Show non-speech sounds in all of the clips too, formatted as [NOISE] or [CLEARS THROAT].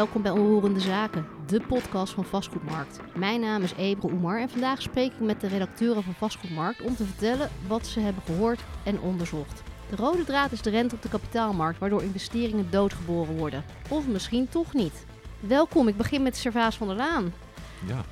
welkom bij Onroerende Zaken, de podcast van Vastgoedmarkt. Mijn naam is Ebro Oemar en vandaag spreek ik met de redacteuren van Vastgoedmarkt om te vertellen wat ze hebben gehoord en onderzocht. De rode draad is de rente op de kapitaalmarkt, waardoor investeringen doodgeboren worden. Of misschien toch niet. Welkom, ik begin met Servaas van der Laan. Ja,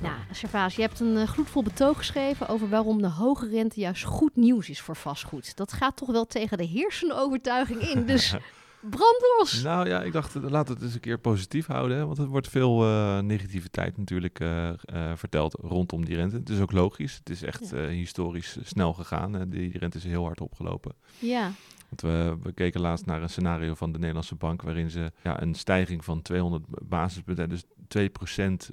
Nou, Servaas, je hebt een eh, gloedvol betoog geschreven over waarom de hoge rente juist goed nieuws is voor vastgoed. Dat gaat toch wel tegen de heersende overtuiging in, dus [LAUGHS] brand los! nou ja, ik dacht, eh, laten we het eens een keer positief houden. Hè? Want er wordt veel eh, negativiteit natuurlijk eh, verteld rondom die rente. Het is ook logisch. Het is echt Ja. historisch snel gegaan. Hè? Die rente is heel hard opgelopen. Ja, Want we, we keken laatst naar een scenario van de Nederlandse Bank... waarin ze ja, een stijging van 200 basispunten, dus 2%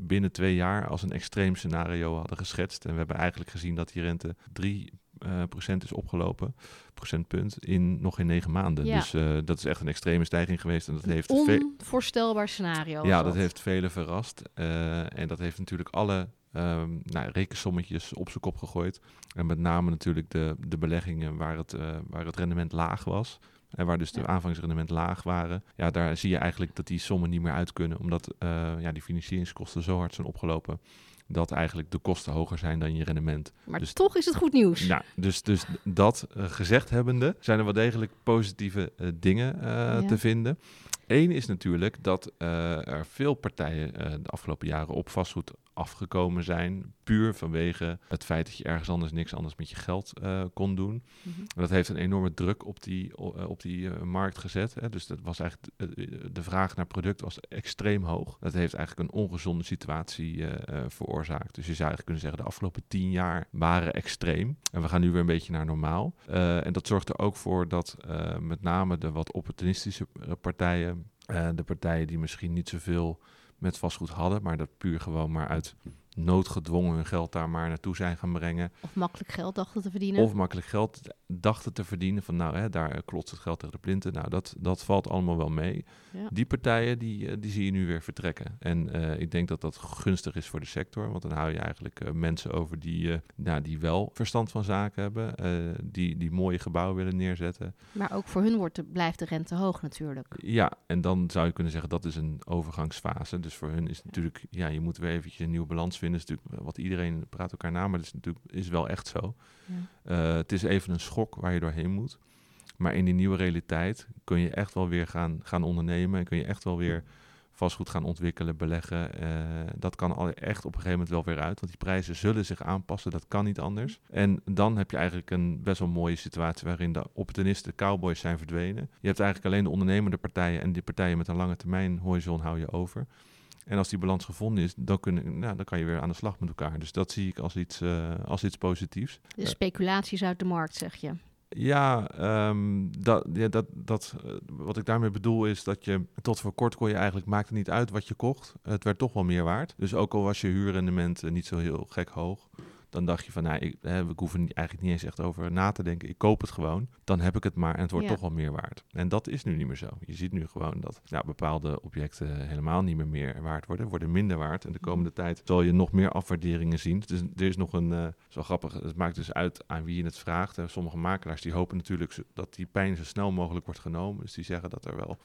binnen twee jaar... als een extreem scenario hadden geschetst. En we hebben eigenlijk gezien dat die rente 3 eh, procent is opgelopen, procentpunt, in nog in negen maanden. Ja. Dus eh, dat is echt een extreme stijging geweest. En dat heeft ve- onvoorstelbaar scenario. ja, dat heeft velen verrast. Eh, en dat heeft natuurlijk alle ehm, nou, rekensommetjes op zijn kop gegooid. En met name natuurlijk de, de beleggingen waar het, waar het rendement laag was. En waar dus de Ja. aanvangsrendement laag waren. Ja, daar zie je eigenlijk dat die sommen niet meer uit kunnen. Omdat ja, die financieringskosten zo hard zijn opgelopen. Dat eigenlijk de kosten hoger zijn dan je rendement. Maar dus- toch is het goed nieuws. Nou, dus, dus dat eh, gezegd hebbende, zijn er wel degelijk positieve eh, dingen eh, Ja. te vinden. Eén is natuurlijk dat er veel partijen de afgelopen jaren op vastgoed afgekomen zijn. Puur vanwege het feit dat je ergens anders niks anders met je geld eh, kon doen. Mhm. Dat heeft een enorme druk op die, eh, op die eh, markt gezet. Hè. Dus dat was eigenlijk de, vraag naar product was extreem hoog. Dat heeft eigenlijk een ongezonde situatie veroorzaakt. Dus je zou eigenlijk kunnen zeggen, de afgelopen tien jaar waren extreem. En we gaan nu weer een beetje naar normaal. En dat zorgt er ook voor dat met name de wat opportunistische partijen, de partijen die misschien niet zoveel met vastgoed hadden, maar dat puur gewoon maar uit noodgedwongen hun geld daar maar naartoe zijn gaan brengen. Of makkelijk geld dachten te verdienen. Of makkelijk geld dachten te verdienen. Van nou, hè, daar klotst het geld tegen de plinten. Nou, dat, dat valt allemaal wel mee. Ja. Die partijen, die, eh, die zie je nu weer vertrekken. En eh, ik denk dat dat gunstig is voor de sector. Want dan hou je eigenlijk eh, mensen over die, eh, nou, die wel verstand van zaken hebben. eh, die, die mooie gebouwen willen neerzetten. Maar ook voor hun wordt de, blijft de rente hoog natuurlijk. Ja, en dan zou je kunnen zeggen dat is een overgangsfase. Dus voor hun is natuurlijk, ja, je moet weer eventjes een nieuwe balans vinden. Is natuurlijk wat iedereen praat elkaar na, maar dat is natuurlijk is wel echt zo. Ja. Eh, het is even een schok waar je doorheen moet. Maar in die nieuwe realiteit kun je echt wel weer gaan, gaan ondernemen. En kun je echt wel weer vastgoed gaan ontwikkelen, beleggen. Eh, dat kan al echt op een gegeven moment wel weer uit. Want die prijzen zullen zich aanpassen. Dat kan niet anders. En dan heb je eigenlijk een best wel mooie situatie... waarin de opportunisten, de cowboys zijn verdwenen. Je hebt eigenlijk alleen de ondernemende partijen... en die partijen met een lange termijn horizon hou je over. En als die balans gevonden is, dan, kunnen, nou, dan kan je weer aan de slag met elkaar. Dus dat zie ik als iets, eh, als iets positiefs. De speculaties uit de markt, zeg je. Ja, ehm, dat, ja dat, dat, eh, wat ik daarmee bedoel is dat je tot voor kort kon je eigenlijk, maakte niet uit wat je kocht. Het werd toch wel meer waard. Dus ook al was je huurrendement eh, niet zo heel gek hoog, dan dacht je van, nou, ik, hè, we hoeven niet, eigenlijk niet eens echt over na te denken. Ik koop het gewoon, dan heb ik het maar en het wordt Ja. toch wel meer waard. En dat is nu niet meer zo. Je ziet nu gewoon dat ja, bepaalde objecten helemaal niet meer meer waard worden, worden minder waard. En de komende tijd zal je nog meer afwaarderingen zien. Dus er is nog een, eh zo grappig, het maakt dus uit aan wie je het vraagt. hè. Sommige makelaars die hopen natuurlijk dat die pijn zo snel mogelijk wordt genomen. Dus die zeggen dat er wel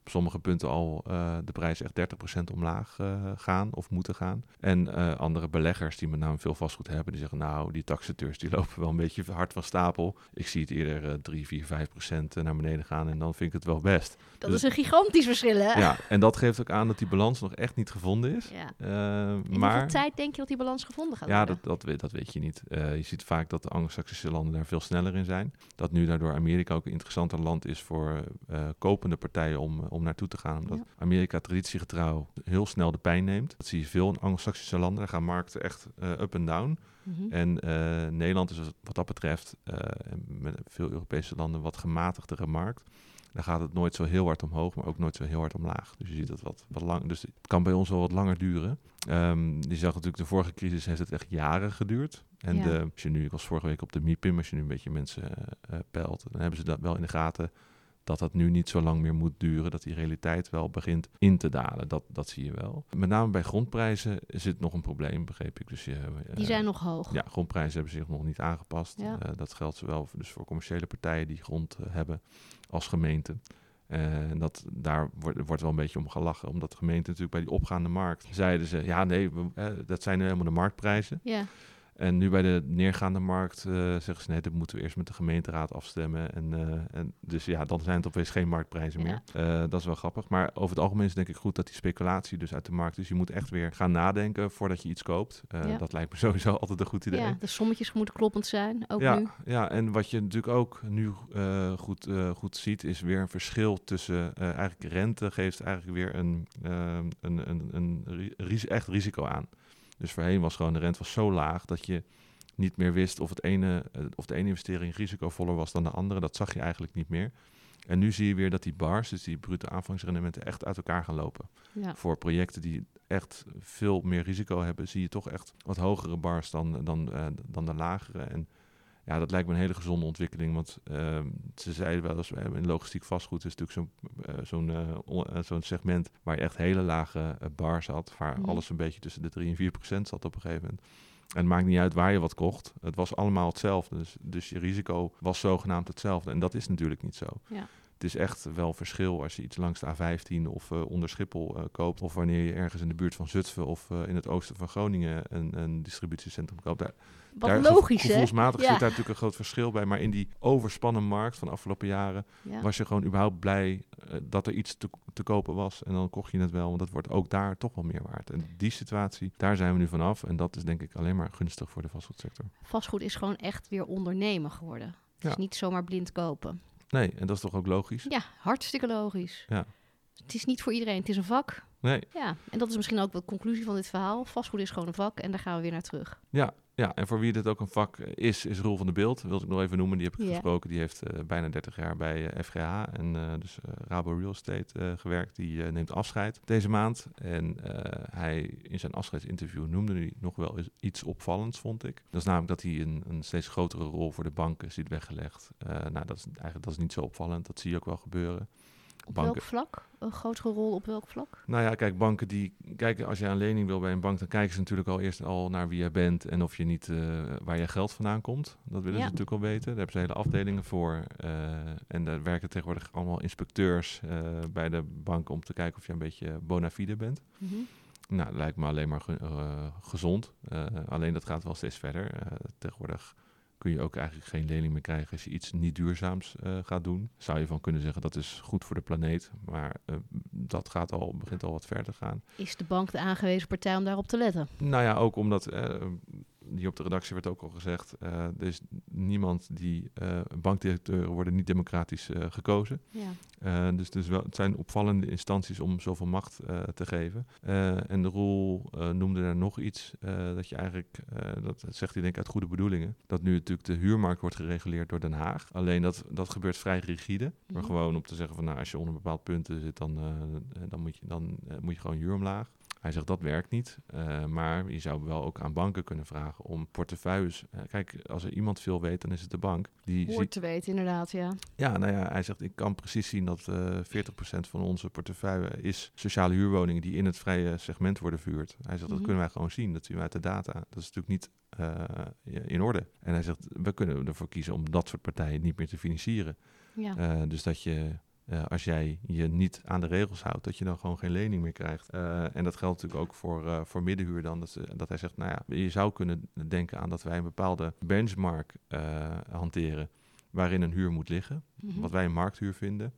op sommige punten al eh, de prijzen echt 30% omlaag eh, gaan of moeten gaan. En eh, andere beleggers die met name veel vastgoed hebben, die zeggen nou, die taxateurs die [LAUGHS] lopen wel een beetje hard van stapel. Ik zie het eerder eh 3, 4, 5% naar beneden gaan en dan vind ik het wel best. Dat Dus- is een gigantisch verschil, hè? Ja, en dat geeft ook aan dat die balans nog echt niet gevonden is. Ja. Eh, In maar hoeveel tijd denk je dat die balans gevonden gaat ja, worden? dat, dat, weet, dat weet je niet. Eh, je ziet vaak dat de Anglo-Saxische landen daar veel sneller in zijn. Dat nu daardoor Amerika ook een interessanter land is voor eh, kopende partijen om, om naartoe te gaan. Omdat Ja. Amerika traditiegetrouw heel snel de pijn neemt. Dat zie je veel in Anglo-Saxische landen. Daar gaan markten echt eh, up en down. Mhm. En eh, Nederland is wat dat betreft, eh, en met veel Europese landen, wat gematigdere markt. Dan gaat het nooit zo heel hard omhoog, maar ook nooit zo heel hard omlaag. Dus je ziet dat wat, wat lang. Dus het kan bij ons wel wat langer duren. Ehm je zag natuurlijk, de vorige crisis heeft het echt jaren geduurd. En Ja. de, als je nu, ik was vorige week op de MIPIM, als je nu een beetje mensen eh, peilt, dan hebben ze dat wel in de gaten dat dat nu niet zo lang meer moet duren, dat die realiteit wel begint in te dalen. Dat, dat zie je wel. Met name bij grondprijzen zit nog een probleem, begreep ik. Dus je, eh, Die zijn nog hoog. ja, grondprijzen hebben zich nog niet aangepast. Ja. Eh, dat geldt zowel voor, dus voor commerciële partijen die grond eh, hebben als gemeenten. En dat, daar wordt, wordt wel een beetje om gelachen, omdat de gemeente natuurlijk bij die opgaande markt zeiden ze, ja nee, we, dat zijn nu helemaal de marktprijzen. Ja, En nu bij de neergaande markt eh, zeggen ze, nee, dat moeten we eerst met de gemeenteraad afstemmen. En, eh, en dus ja, dan zijn het opeens geen marktprijzen Ja. meer. Eh, dat is wel grappig. Maar over het algemeen is denk ik goed dat die speculatie dus uit de markt is. Je moet echt weer gaan nadenken voordat je iets koopt. Ja. Dat lijkt me [LAUGHS] sowieso altijd een goed idee. ja, de sommetjes moeten kloppend zijn, ook ja, nu. ja, en wat je natuurlijk ook nu goed, goed ziet, is weer een verschil tussen eigenlijk rente geeft eigenlijk weer een, een, een, een ris- echt risico aan. Dus voorheen was gewoon de rente was zo laag dat je niet meer wist of, het ene, eh, of de ene investering risicovoller was dan de andere. Dat zag je eigenlijk niet meer. En nu zie je weer dat die bars, dus die brute aanvangsrendementen, echt uit elkaar gaan lopen Ja. voor projecten die echt veel meer risico hebben, zie je toch echt wat hogere bars dan, dan, eh, dan de lagere. En ja, dat lijkt me een hele gezonde ontwikkeling. Want ehm, ze zeiden wel eens, in logistiek vastgoed is natuurlijk zo'n eh, zo'n eh, eh, zo'n segment waar je echt hele lage bars had. Waar Mhm. alles een beetje tussen de 3 en 4 procent zat op een gegeven moment. En het maakt niet uit waar je wat kocht. Het was allemaal hetzelfde. Dus, dus je risico was zogenaamd hetzelfde. En dat is natuurlijk niet zo. Ja. Het is echt wel verschil als je iets langs de A15 of eh, onder Schiphol eh, koopt. Of wanneer je ergens in de buurt van Zutphen of eh, in het oosten van Groningen een, een distributiecentrum koopt. Daar, Wat daar logisch, hè? Gevoelsmatig Ja. zit daar natuurlijk een groot verschil bij. Maar in die overspannen markt van de afgelopen jaren Ja. was je gewoon überhaupt blij dat er iets te, te kopen was. En dan kocht je het wel, want dat wordt ook daar toch wel meer waard. En die situatie, daar zijn we nu vanaf. En dat is denk ik alleen maar gunstig voor de vastgoedsector. Vastgoed is gewoon echt weer ondernemen geworden. Het is Ja. niet zomaar blind kopen. Nee, en dat is toch ook logisch? Ja, hartstikke logisch. Ja. Het is niet voor iedereen, het is een vak. Nee, Ja, en dat is misschien ook de conclusie van dit verhaal. Vastgoed is gewoon een vak en daar gaan we weer naar terug. Ja, ja, en voor wie dit ook een vak is, is Roel van de Beeld. Wil ik nog even noemen. Die heb ik gesproken. Die heeft eh, bijna 30 jaar bij eh, FGH en eh, dus Rabo Real Estate gewerkt. Die neemt afscheid deze maand. En hij in zijn afscheidsinterview noemde hij nog wel eens iets opvallends, vond ik. Dat is namelijk dat hij een, een steeds grotere rol voor de banken ziet weggelegd. Nou, dat is eigenlijk dat is niet zo opvallend. Dat zie je ook wel gebeuren. Op Banken- welk vlak? Een grotere rol op welk vlak? nou ja, kijk, banken die kijken, als je een lening wil bij een bank, dan kijken ze natuurlijk al eerst al naar wie je bent en of je niet, eh, waar je geld vandaan komt. Dat willen Ja. ze natuurlijk al weten. Daar hebben ze hele afdelingen voor. eh, en daar werken tegenwoordig allemaal inspecteurs eh, bij de bank om te kijken of je een beetje bona fide bent. Mhm. Nou, dat lijkt me alleen maar ge- gezond. Alleen dat gaat wel steeds verder. Tegenwoordig kun je ook eigenlijk geen lening meer krijgen als je iets niet duurzaams eh, gaat doen. Zou je van kunnen zeggen dat is goed voor de planeet, maar eh, dat gaat al, begint al wat verder te gaan. Is de bank de aangewezen partij om daarop te letten? Nou ja, ook omdat, eh, hier op de redactie werd ook al gezegd, eh, er is niemand die, eh bankdirecteuren worden niet democratisch eh, gekozen. Ja. Dus dus wel, het zijn opvallende instanties om zoveel macht te geven. En de Roel eh, noemde daar nog iets, dat je eigenlijk, dat zegt hij denk ik uit goede bedoelingen, dat nu natuurlijk de huurmarkt wordt gereguleerd door Den Haag. Alleen dat, dat gebeurt vrij rigide. Maar Mhm. gewoon om te zeggen van nou, als je onder een bepaald punt zit, dan, dan, moet, je, dan moet je gewoon huur omlaag. Hij zegt dat werkt niet, eh, maar je zou wel ook aan banken kunnen vragen om portefeuilles. eh, kijk, als er iemand veel weet, dan is het de bank. Die ziet Hoort te weten, inderdaad, ja. ja, nou ja, hij zegt ik kan precies zien dat eh 40% van onze portefeuille is sociale huurwoningen die in het vrije segment worden verhuurd. Hij zegt Mhm. dat kunnen wij gewoon zien, dat zien we uit de data. Dat is natuurlijk niet eh, in orde. En hij zegt we kunnen ervoor kiezen om dat soort partijen niet meer te financieren. ja. Eh, dus dat je, eh, als jij je niet aan de regels houdt, dat je dan gewoon geen lening meer krijgt. Eh, en dat geldt natuurlijk ook voor, eh, voor middenhuur dan. Dat, dat hij zegt, nou ja, je zou kunnen denken aan dat wij een bepaalde benchmark hanteren waarin een huur moet liggen. Mhm. Wat wij een markthuur vinden.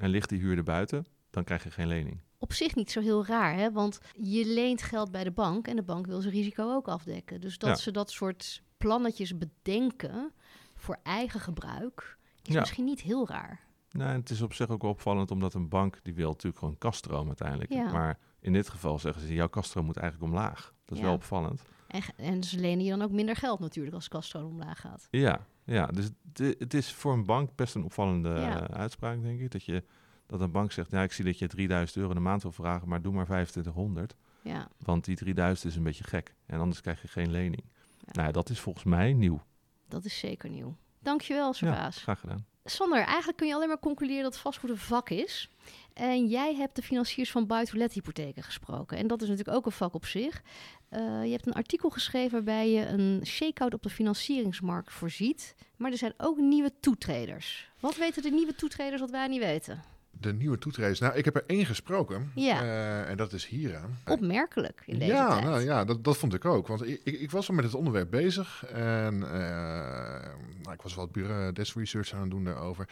En ligt die huur er buiten, dan krijg je geen lening. Op zich niet zo heel raar, hè? want je leent geld bij de bank en de bank wil zijn risico ook afdekken. Dus dat Ja. ze dat soort plannetjes bedenken voor eigen gebruik is Ja. misschien niet heel raar. Nou, het is op zich ook wel opvallend, omdat een bank die wil natuurlijk gewoon kaststroom uiteindelijk. Ja. Maar in dit geval zeggen ze, jouw kaststroom moet eigenlijk omlaag. Dat is Ja. wel opvallend. En, en ze lenen je dan ook minder geld natuurlijk als kaststroom omlaag gaat. Ja, ja dus het, het is voor een bank best een opvallende Ja. eh, uitspraak, denk ik. Dat, je, dat een bank zegt, ja, ik zie dat je 3000 euro in de maand wil vragen, maar doe maar 2500. Ja, Want die 3000 is een beetje gek. En anders krijg je geen lening. Nou, dat is volgens mij nieuw. dat is zeker nieuw. Dankjewel, Ja, Servaas. graag gedaan. Sander, eigenlijk kun je alleen maar concluderen dat vastgoed een vak is. En jij hebt de financiers van buy-to-let hypotheken gesproken. En dat is natuurlijk ook een vak op zich. Eh, je hebt een artikel geschreven waarbij je een shakeout op de financieringsmarkt voorziet. Maar er zijn ook nieuwe toetreders. Wat weten de nieuwe toetreders wat wij niet weten? De nieuwe toetreders. Nou, ik heb er één gesproken. Ja. Eh, en dat is Hira. Opmerkelijk in deze ja, tijd. Nou, ja, dat, dat vond ik ook. Want ik, ik, ik was al met het onderwerp bezig. En eh, nou, ik was wat bureau desk research aan het doen daarover.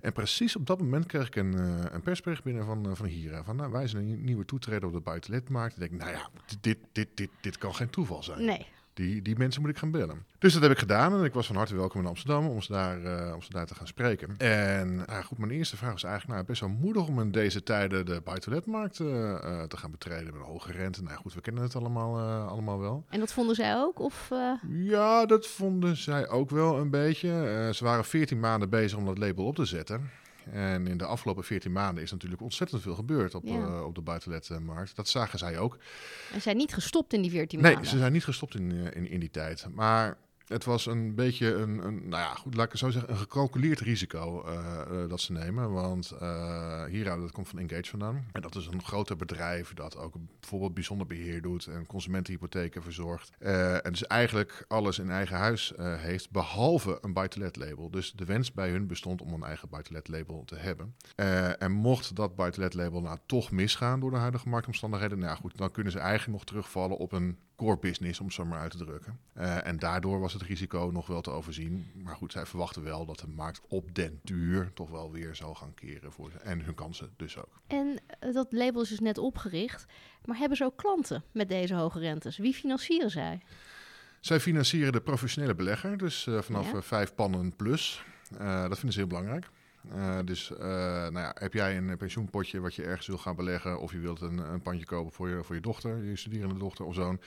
En precies op dat moment kreeg ik een, eh, een persbericht binnen van, eh, van Hira. Van, nou, wij zijn een nieuwe toetreder op de buitenlandmarkt. En ik denk, nou ja, dit, dit, dit, dit kan geen toeval zijn. Nee. Die, die mensen moet ik gaan bellen. Dus dat heb ik gedaan en ik was van harte welkom in Amsterdam om ze daar, eh, om ze daar te gaan spreken. En nou goed, mijn eerste vraag was eigenlijk nou, best wel moedig om in deze tijden de buitenlandmarkt eh, eh, te gaan betreden met een hoge rente. Nou goed, we kennen het allemaal, allemaal wel. En dat vonden zij ook? Of, Ja, dat vonden zij ook wel een beetje. Ze waren 14 maanden bezig om dat label op te zetten. En in de afgelopen 14 maanden is natuurlijk ontzettend veel gebeurd op, Ja. eh, op de buitenlandmarkt. Dat zagen zij ook. en zijn niet gestopt in die 14 Nee, maanden? ze zijn niet gestopt in, eh, in, in die tijd. Maar het was een beetje een, een, nou ja, goed, laat ik zo zeggen, een gecalculeerd risico eh, eh, dat ze nemen. Want eh Hira, dat komt van Engage vandaan. En dat is een groter bedrijf dat ook bijvoorbeeld bijzonder beheer doet en consumentenhypotheken verzorgt. En dus eigenlijk alles in eigen huis heeft, behalve een buitenlet label. Dus de wens bij hun bestond om een eigen buitenlet label te hebben. En mocht dat buitenlet label nou toch misgaan door de huidige marktomstandigheden, nou goed, dan kunnen ze eigenlijk nog terugvallen op een core business, om het zo maar uit te drukken. Eh, en daardoor was het risico nog wel te overzien. Maar goed, zij verwachten wel dat de markt op den duur toch wel weer zal gaan keren voor ze. En hun kansen dus ook. En eh, dat label is dus net opgericht. Maar hebben ze ook klanten met deze hoge rentes? Wie financieren zij? Zij financieren de professionele belegger, dus eh, vanaf Ja. vijf pannen plus. Dat vinden ze heel belangrijk. Eh, dus eh, nou ja, heb jij een pensioenpotje wat je ergens wil gaan beleggen, of je wilt een, een pandje kopen voor je, voor je dochter, je studerende dochter of zoon.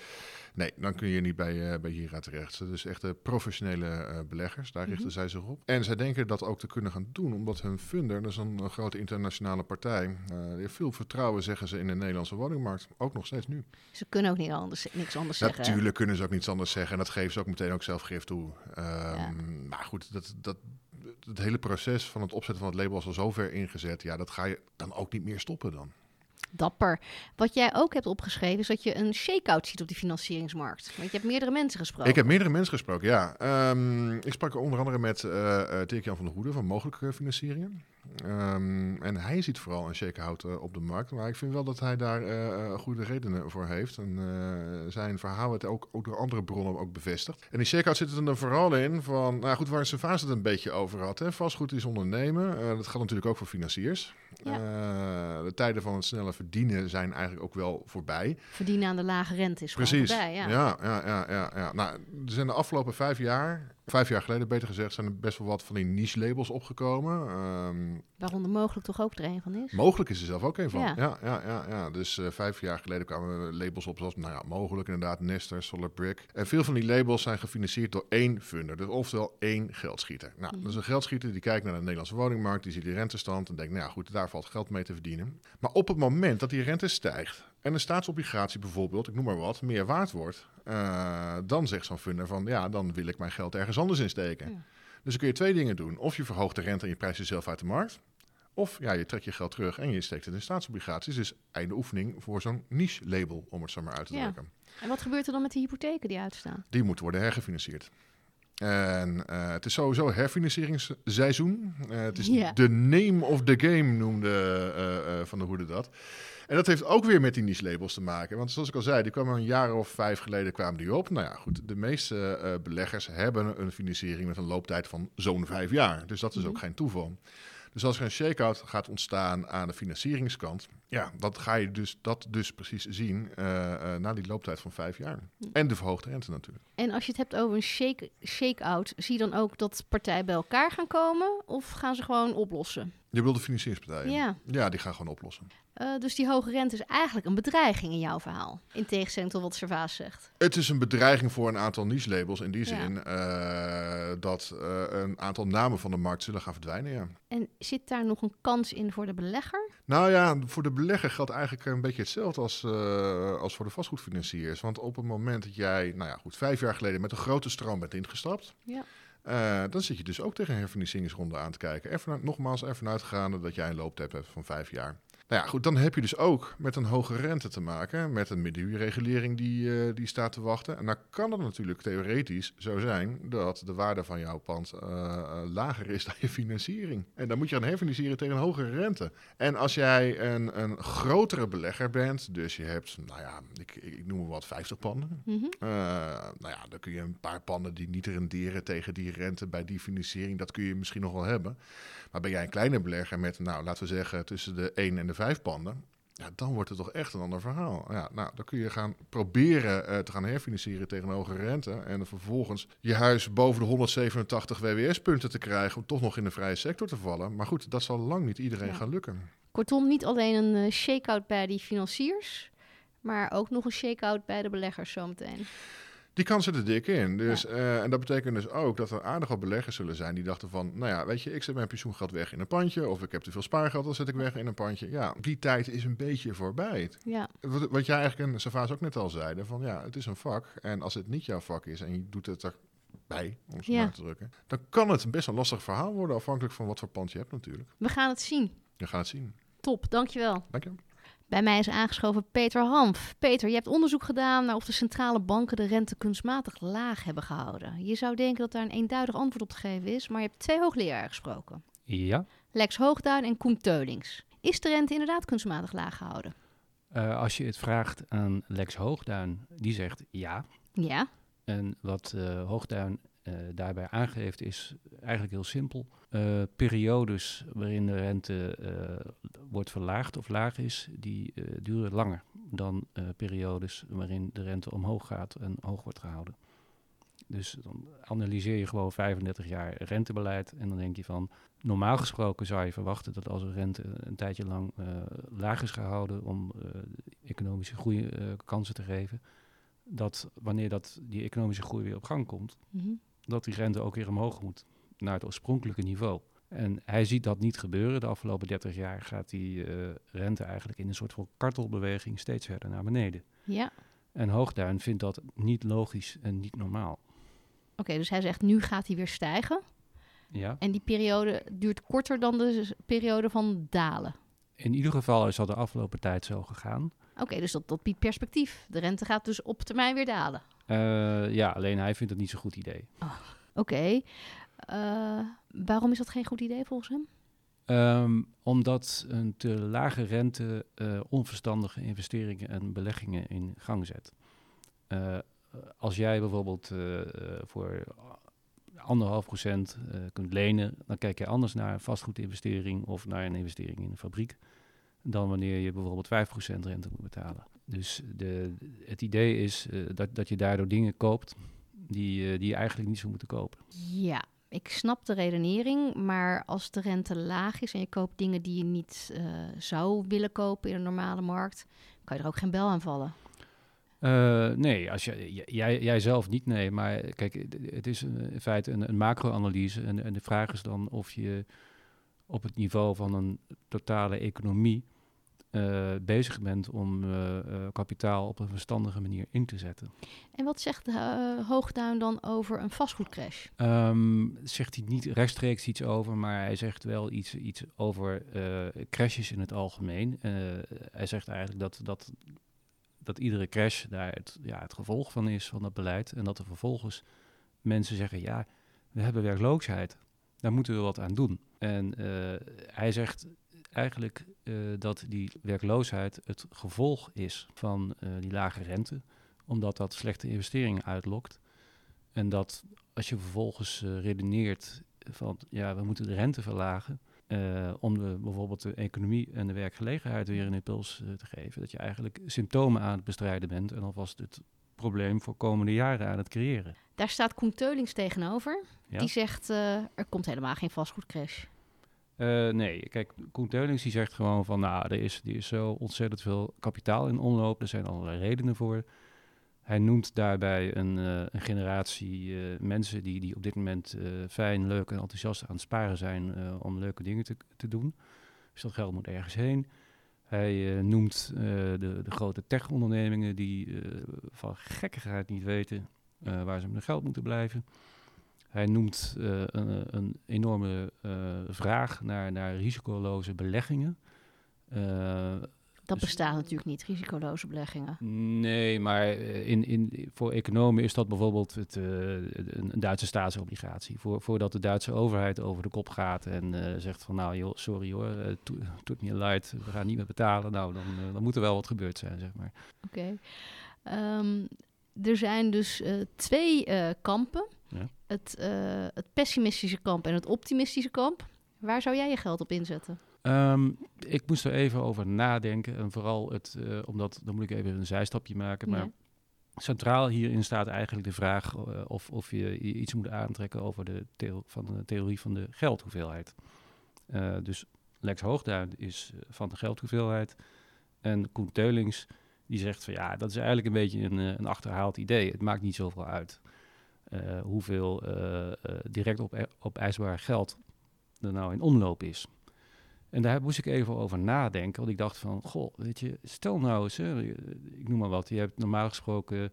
Nee, dan kun je niet bij, eh bij Hira terecht. Dus echt de professionele beleggers, daar richten Mhm. zij zich op. En zij denken dat ook te kunnen gaan doen, omdat hun funder, dat is een, een grote internationale partij, heeft veel vertrouwen, zeggen ze, in de Nederlandse woningmarkt. Ook nog steeds nu. Ze kunnen ook niet anders, niks anders zeggen. Natuurlijk kunnen ze ook niets anders zeggen. En dat geven ze ook meteen ook zelf gif toe. Ehm, Maar goed, dat, dat, het hele proces van het opzetten van het label is al zo ver ingezet. Ja, dat ga je dan ook niet meer stoppen dan. Dapper. Wat jij ook hebt opgeschreven is dat je een shake-out ziet op die financieringsmarkt. Want je hebt meerdere mensen gesproken. Ik heb meerdere mensen gesproken, ja. Ehm, ik sprak onder andere met eh, Dirk-Jan van der Hoede van Mogelijke Financieringen. Ehm, en hij ziet vooral een shakeout eh, op de markt. Maar ik vind wel dat hij daar eh, eh, goede redenen voor heeft. En zijn verhaal werd ook, ook door andere bronnen ook bevestigd. En die shakeout zit er dan vooral in van... Nou goed, waar Servaas het een beetje over had. Hè? Vastgoed is ondernemen. Dat gaat natuurlijk ook voor financiers. Ja. De tijden van het snelle verdienen zijn eigenlijk ook wel voorbij. Verdienen aan de lage rente is Precies. voorbij. Ja. ja, ja, ja, ja, ja. Nou, er zijn de afgelopen vijf jaar, vijf jaar geleden beter gezegd, zijn er best wel wat van die niche labels opgekomen. Ehm, Waaronder mogelijk toch ook er een van is. mogelijk is er zelf ook een van. Ja. Ja, ja, ja, ja, Dus eh, vijf jaar geleden kwamen labels op zoals, nou ja, mogelijk inderdaad, Nester, Solar Brick. En veel van die labels zijn gefinancierd door één funder, dus oftewel één geldschieter. Nou, Mhm. dat is een geldschieter die kijkt naar de Nederlandse woningmarkt, die ziet die rentestand en denkt, nou ja, goed, daar valt geld mee te verdienen. Maar op het moment dat die rente stijgt en een staatsobligatie bijvoorbeeld, ik noem maar wat, meer waard wordt, eh, dan zegt zo'n funder van, ja, dan wil ik mijn geld ergens anders in steken. Ja. Dus dan kun je twee dingen doen. Of je verhoogt de rente en je prijst jezelf uit de markt. Of ja, je trekt je geld terug en je steekt het in staatsobligaties. Dus einde oefening voor zo'n niche-label, om het zo maar uit te Ja. drukken. En wat gebeurt er dan met die hypotheken die uitstaan? Die moet worden hergefinancierd. En eh, het is sowieso herfinancieringsseizoen. Eh, het is Ja. de name of the game, noemde Van der Hoede dat. En dat heeft ook weer met die niche-labels te maken. Want zoals ik al zei, die kwamen een jaar of vijf geleden kwamen die op. Nou ja, goed, de meeste eh, beleggers hebben een financiering met een looptijd van zo'n vijf jaar. Dus dat is ook Mhm. geen toeval. Dus als er een shake-out gaat ontstaan aan de financieringskant, ja, dat ga je dus, dat dus precies zien eh, eh, na die looptijd van vijf jaar. Hm. En de verhoogde rente natuurlijk. En als je het hebt over een shake- shake-out, zie je dan ook dat partijen bij elkaar gaan komen? Of gaan ze gewoon oplossen? Je wil de financieringspartijen. Ja. Ja, die gaan gewoon oplossen. Eh, dus die hoge rente is eigenlijk een bedreiging in jouw verhaal. In tegenstelling tot wat Servaas zegt. Het is een bedreiging voor een aantal niche-labels in die Ja. zin dat een aantal namen van de markt zullen gaan verdwijnen, ja. En zit daar nog een kans in voor de belegger? Nou ja, voor de belegger geldt eigenlijk een beetje hetzelfde als, eh, als voor de vastgoedfinanciers. Want op het moment dat jij, nou ja, goed, vijf jaar geleden met een grote stroom bent ingestapt, Ja. eh, dan zit je dus ook tegen een herfinancieringsronde aan te kijken. Ervan nogmaals, ervan uitgaande dat jij een looptijd hebt van vijf jaar. Nou ja, goed, dan heb je dus ook met een hoge rente te maken, met een middenhuurregulering die, uh, die staat te wachten. En dan kan het natuurlijk theoretisch zo zijn dat de waarde van jouw pand uh, lager is [LAUGHS] dan je financiering. En dan moet je gaan herfinancieren tegen een hogere rente. En als jij een, een grotere belegger bent, dus je hebt, nou ja, ik, ik noem maar wat, 50 panden. Mm -hmm. nou ja, dan kun je een paar panden die niet renderen tegen die rente bij die financiering, dat kun je misschien nog wel hebben. Maar ben jij een kleine belegger met, nou, laten we zeggen, tussen de 1 en de 5 panden, ja, dan wordt het toch echt een ander verhaal. Ja, nou, dan kun je gaan proberen uh, te gaan herfinancieren tegen een hogere rente. En vervolgens je huis boven de 187 WWS-punten te krijgen om toch nog in de vrije sector te vallen. Maar goed, dat zal lang niet iedereen ja. gaan lukken. Kortom, niet alleen een uh, shake-out bij die financiers, maar ook nog een shake-out bij de beleggers zometeen. Die kans zit er dik in. Dus, ja. uh, en dat betekent dus ook dat er aardig wat beleggers zullen zijn die dachten van, nou ja, weet je, ik zet mijn pensioengeld weg in een pandje, of ik heb te veel spaargeld, dan zet ik weg in een pandje. Ja, die tijd is een beetje voorbij. Ja. Wat, wat jij eigenlijk en Savaas ook net al zeiden, van ja, het is een vak. En als het niet jouw vak is en je doet het erbij, om het zo Ja. maar te drukken, dan kan het best een lastig verhaal worden, afhankelijk van wat voor pand je hebt natuurlijk. We gaan het zien. Je gaat het zien. Top, dankjewel. Dank je. Bij mij is aangeschoven Peter Hanf. Peter, je hebt onderzoek gedaan naar of de centrale banken de rente kunstmatig laag hebben gehouden. Je zou denken dat daar een eenduidig antwoord op te geven is, maar je hebt twee hoogleraren gesproken. Ja, Lex Hoogduin en Koen Teulings. Is de rente inderdaad kunstmatig laag gehouden? eh, als je het vraagt aan Lex Hoogduin, die zegt ja. Ja. En wat eh, Hoogduin daarbij aangeeft is eigenlijk heel simpel. Eh, periodes waarin de rente eh, wordt verlaagd of laag is, die eh, duren langer dan eh, periodes waarin de rente omhoog gaat en hoog wordt gehouden. Dus dan analyseer je gewoon 35 jaar rentebeleid en dan denk je van, normaal gesproken zou je verwachten dat als een rente een tijdje lang eh, laag is gehouden om eh, economische groei eh, kansen te geven, dat wanneer dat, die economische groei weer op gang komt, Mhm. Dat die rente ook weer omhoog moet naar het oorspronkelijke niveau. En hij ziet dat niet gebeuren. De afgelopen 30 jaar gaat die eh, rente eigenlijk in een soort van kartelbeweging steeds verder naar beneden. Ja. En Hoogduin vindt dat niet logisch en niet normaal. Oké, dus hij zegt nu gaat hij weer stijgen. Ja. En die periode duurt korter dan de periode van dalen. In ieder geval is dat de afgelopen tijd zo gegaan. Oké, dus dat, dat biedt perspectief. De rente gaat dus op termijn weer dalen. Eh, ja, alleen hij vindt het niet zo'n goed idee. Oké. Eh, waarom is dat geen goed idee volgens hem? Ehm, omdat een te lage rente eh, onverstandige investeringen en beleggingen in gang zet. Als jij bijvoorbeeld voor anderhalf procent kunt lenen, dan kijk je anders naar een vastgoedinvestering of naar een investering in een fabriek dan wanneer je bijvoorbeeld 5% rente moet betalen. Dus de, het idee is eh, dat, dat je daardoor dingen koopt die, eh, die je eigenlijk niet zou moeten kopen. Ja, ik snap de redenering, maar als de rente laag is en je koopt dingen die je niet eh, zou willen kopen in een normale markt, kan je er ook geen bel aan vallen. Nee, als je, jij, jij zelf niet, nee. Maar kijk, het- is een- in feite een, een macro-analyse. En, en de vraag is dan of je op het niveau van een totale economie eh, bezig bent om eh, eh, kapitaal op een verstandige manier in te zetten. En wat zegt Hoogduin dan over een vastgoedcrash? Ehm, zegt hij niet rechtstreeks iets over, maar hij zegt wel iets, iets over crashes in het algemeen. Hij zegt eigenlijk dat, dat, dat iedere crash daar het, ja, het gevolg van is, van dat beleid. En dat er vervolgens mensen zeggen, ja, we hebben werkloosheid. Daar moeten we wat aan doen. En hij zegt eigenlijk eh, dat die werkloosheid het gevolg is van eh, die lage rente. Omdat dat slechte investeringen uitlokt. En dat als je vervolgens eh, redeneert van ja, we moeten de rente verlagen. om de, bijvoorbeeld de economie en de werkgelegenheid weer een impuls te geven. Dat je eigenlijk symptomen aan het bestrijden bent en alvast het probleem voor komende jaren aan het creëren. Daar staat Koen Teulings tegenover. Ja? Die zegt, er komt helemaal geen vastgoedcrash. Eh, nee, kijk, Koen Teulings die zegt gewoon van, nou, er is, er is zo ontzettend veel kapitaal in omloop. Er zijn allerlei redenen voor. Hij noemt daarbij een, eh, een generatie eh, mensen die, die op dit moment fijn, leuk en enthousiast aan het sparen zijn om leuke dingen te, te doen. Dus dat geld moet ergens heen. Hij noemt de, de grote tech-ondernemingen die van gekkigheid niet weten waar ze met hun geld moeten blijven. Hij noemt eh, een, een enorme eh, vraag naar, naar risicoloze beleggingen. Eh, Dat Dus- bestaat natuurlijk niet, risicoloze beleggingen. Nee, maar in, in, voor economen is dat bijvoorbeeld het, een, Duitse staatsobligatie. Voor, voordat de Duitse overheid over de kop gaat en zegt van nou joh, sorry hoor, het doet me leid, we gaan niet meer betalen. Nou, dan, dan moet er wel wat gebeurd zijn, zeg maar. Oké. Ehm, er zijn dus twee kampen. Ja. Het, eh, het pessimistische kamp en het optimistische kamp. Waar zou jij je geld op inzetten? Ehm, ik moest er even over nadenken en vooral het, eh, omdat, dan moet ik even een zijstapje maken, maar Ja. Centraal hierin staat eigenlijk de vraag eh, of, of je iets moet aantrekken over de, theo- van de theorie van de geldhoeveelheid. Dus Lex Hoogduin is van de geldhoeveelheid. En Koen Teulings die zegt van ja, dat is eigenlijk een beetje een, een achterhaald idee. Het maakt niet zoveel uit hoeveel eh, eh, direct op, op eisbaar geld er nou in omloop is. En daar moest ik even over nadenken. Want ik dacht van, goh, weet je, stel nou eens, ik noem maar wat. Je hebt normaal gesproken,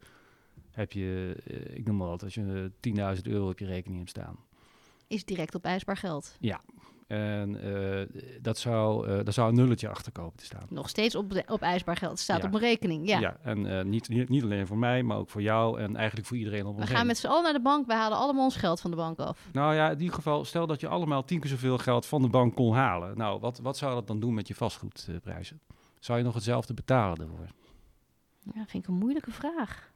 heb je, eh, ik noem maar wat, als je eh, 10.000 euro op je rekening hebt staan. Is direct op eisbaar geld. En eh, dat, zou, eh daar zou een nulletje achter komen te staan. Nog steeds op, de- op eisbaar geld. Het staat Ja. op mijn rekening. Ja. en eh, niet, niet, niet alleen voor mij, maar ook voor jou en eigenlijk voor iedereen om We gaan met z'n allen naar de bank. We halen allemaal ons geld van de bank af. Nou ja, in ieder geval, stel dat je allemaal tien keer zoveel geld van de bank kon halen. Nou, wat, wat zou dat dan doen met je vastgoedprijzen? Zou je nog hetzelfde betalen ervoor? Ja, vind ik een moeilijke vraag.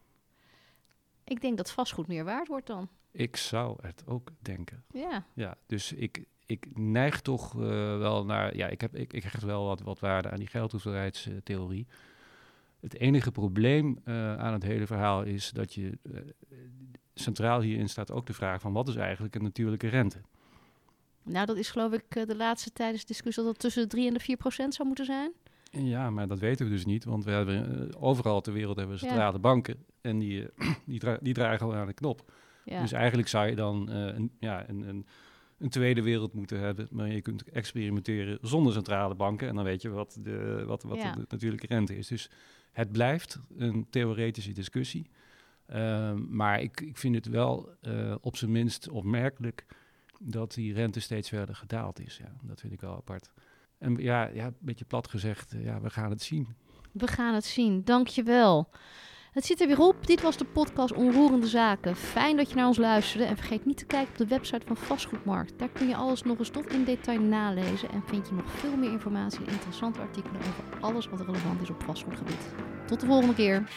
Ik denk dat vastgoed meer waard wordt dan. Ik zou het ook denken. Ja. Ja, dus ik, ik neig toch eh, wel naar. Ja, ik, heb, ik, ik hecht wel wat, wat waarde aan die geldhoeveelheidstheorie. Het enige probleem eh, aan het hele verhaal is dat je. eh, centraal hierin staat ook de vraag van wat is eigenlijk een natuurlijke rente? Nou, dat is geloof ik de laatste tijdens de discussie dat het tussen de 3 en de 4 procent zou moeten zijn. Ja, maar dat weten we dus niet, want we hebben overal ter wereld hebben we Ja. centrale banken en die, [CLEARS THROAT] die, dra- die dragen al aan de knop. Ja. Dus eigenlijk zou je dan eh, een, ja, een, een, een tweede wereld moeten hebben, maar je kunt experimenteren zonder centrale banken en dan weet je wat de, wat, wat Ja. de natuurlijke rente is. Dus het blijft een theoretische discussie. Ehm, maar ik, ik vind het wel eh, op zijn minst opmerkelijk dat die rente steeds verder gedaald is. Ja, dat vind ik wel apart. En ja, ja een beetje plat gezegd, eh, ja, we gaan het zien. We gaan het zien. Dankjewel. Het zit er weer op. Dit was de podcast Onroerende Zaken. Fijn dat je naar ons luisterde. En vergeet niet te kijken op de website van Vastgoedmarkt. Daar kun je alles nog eens tot in detail nalezen. En vind je nog veel meer informatie en interessante artikelen over alles wat relevant is op vastgoedgebied. Tot de volgende keer.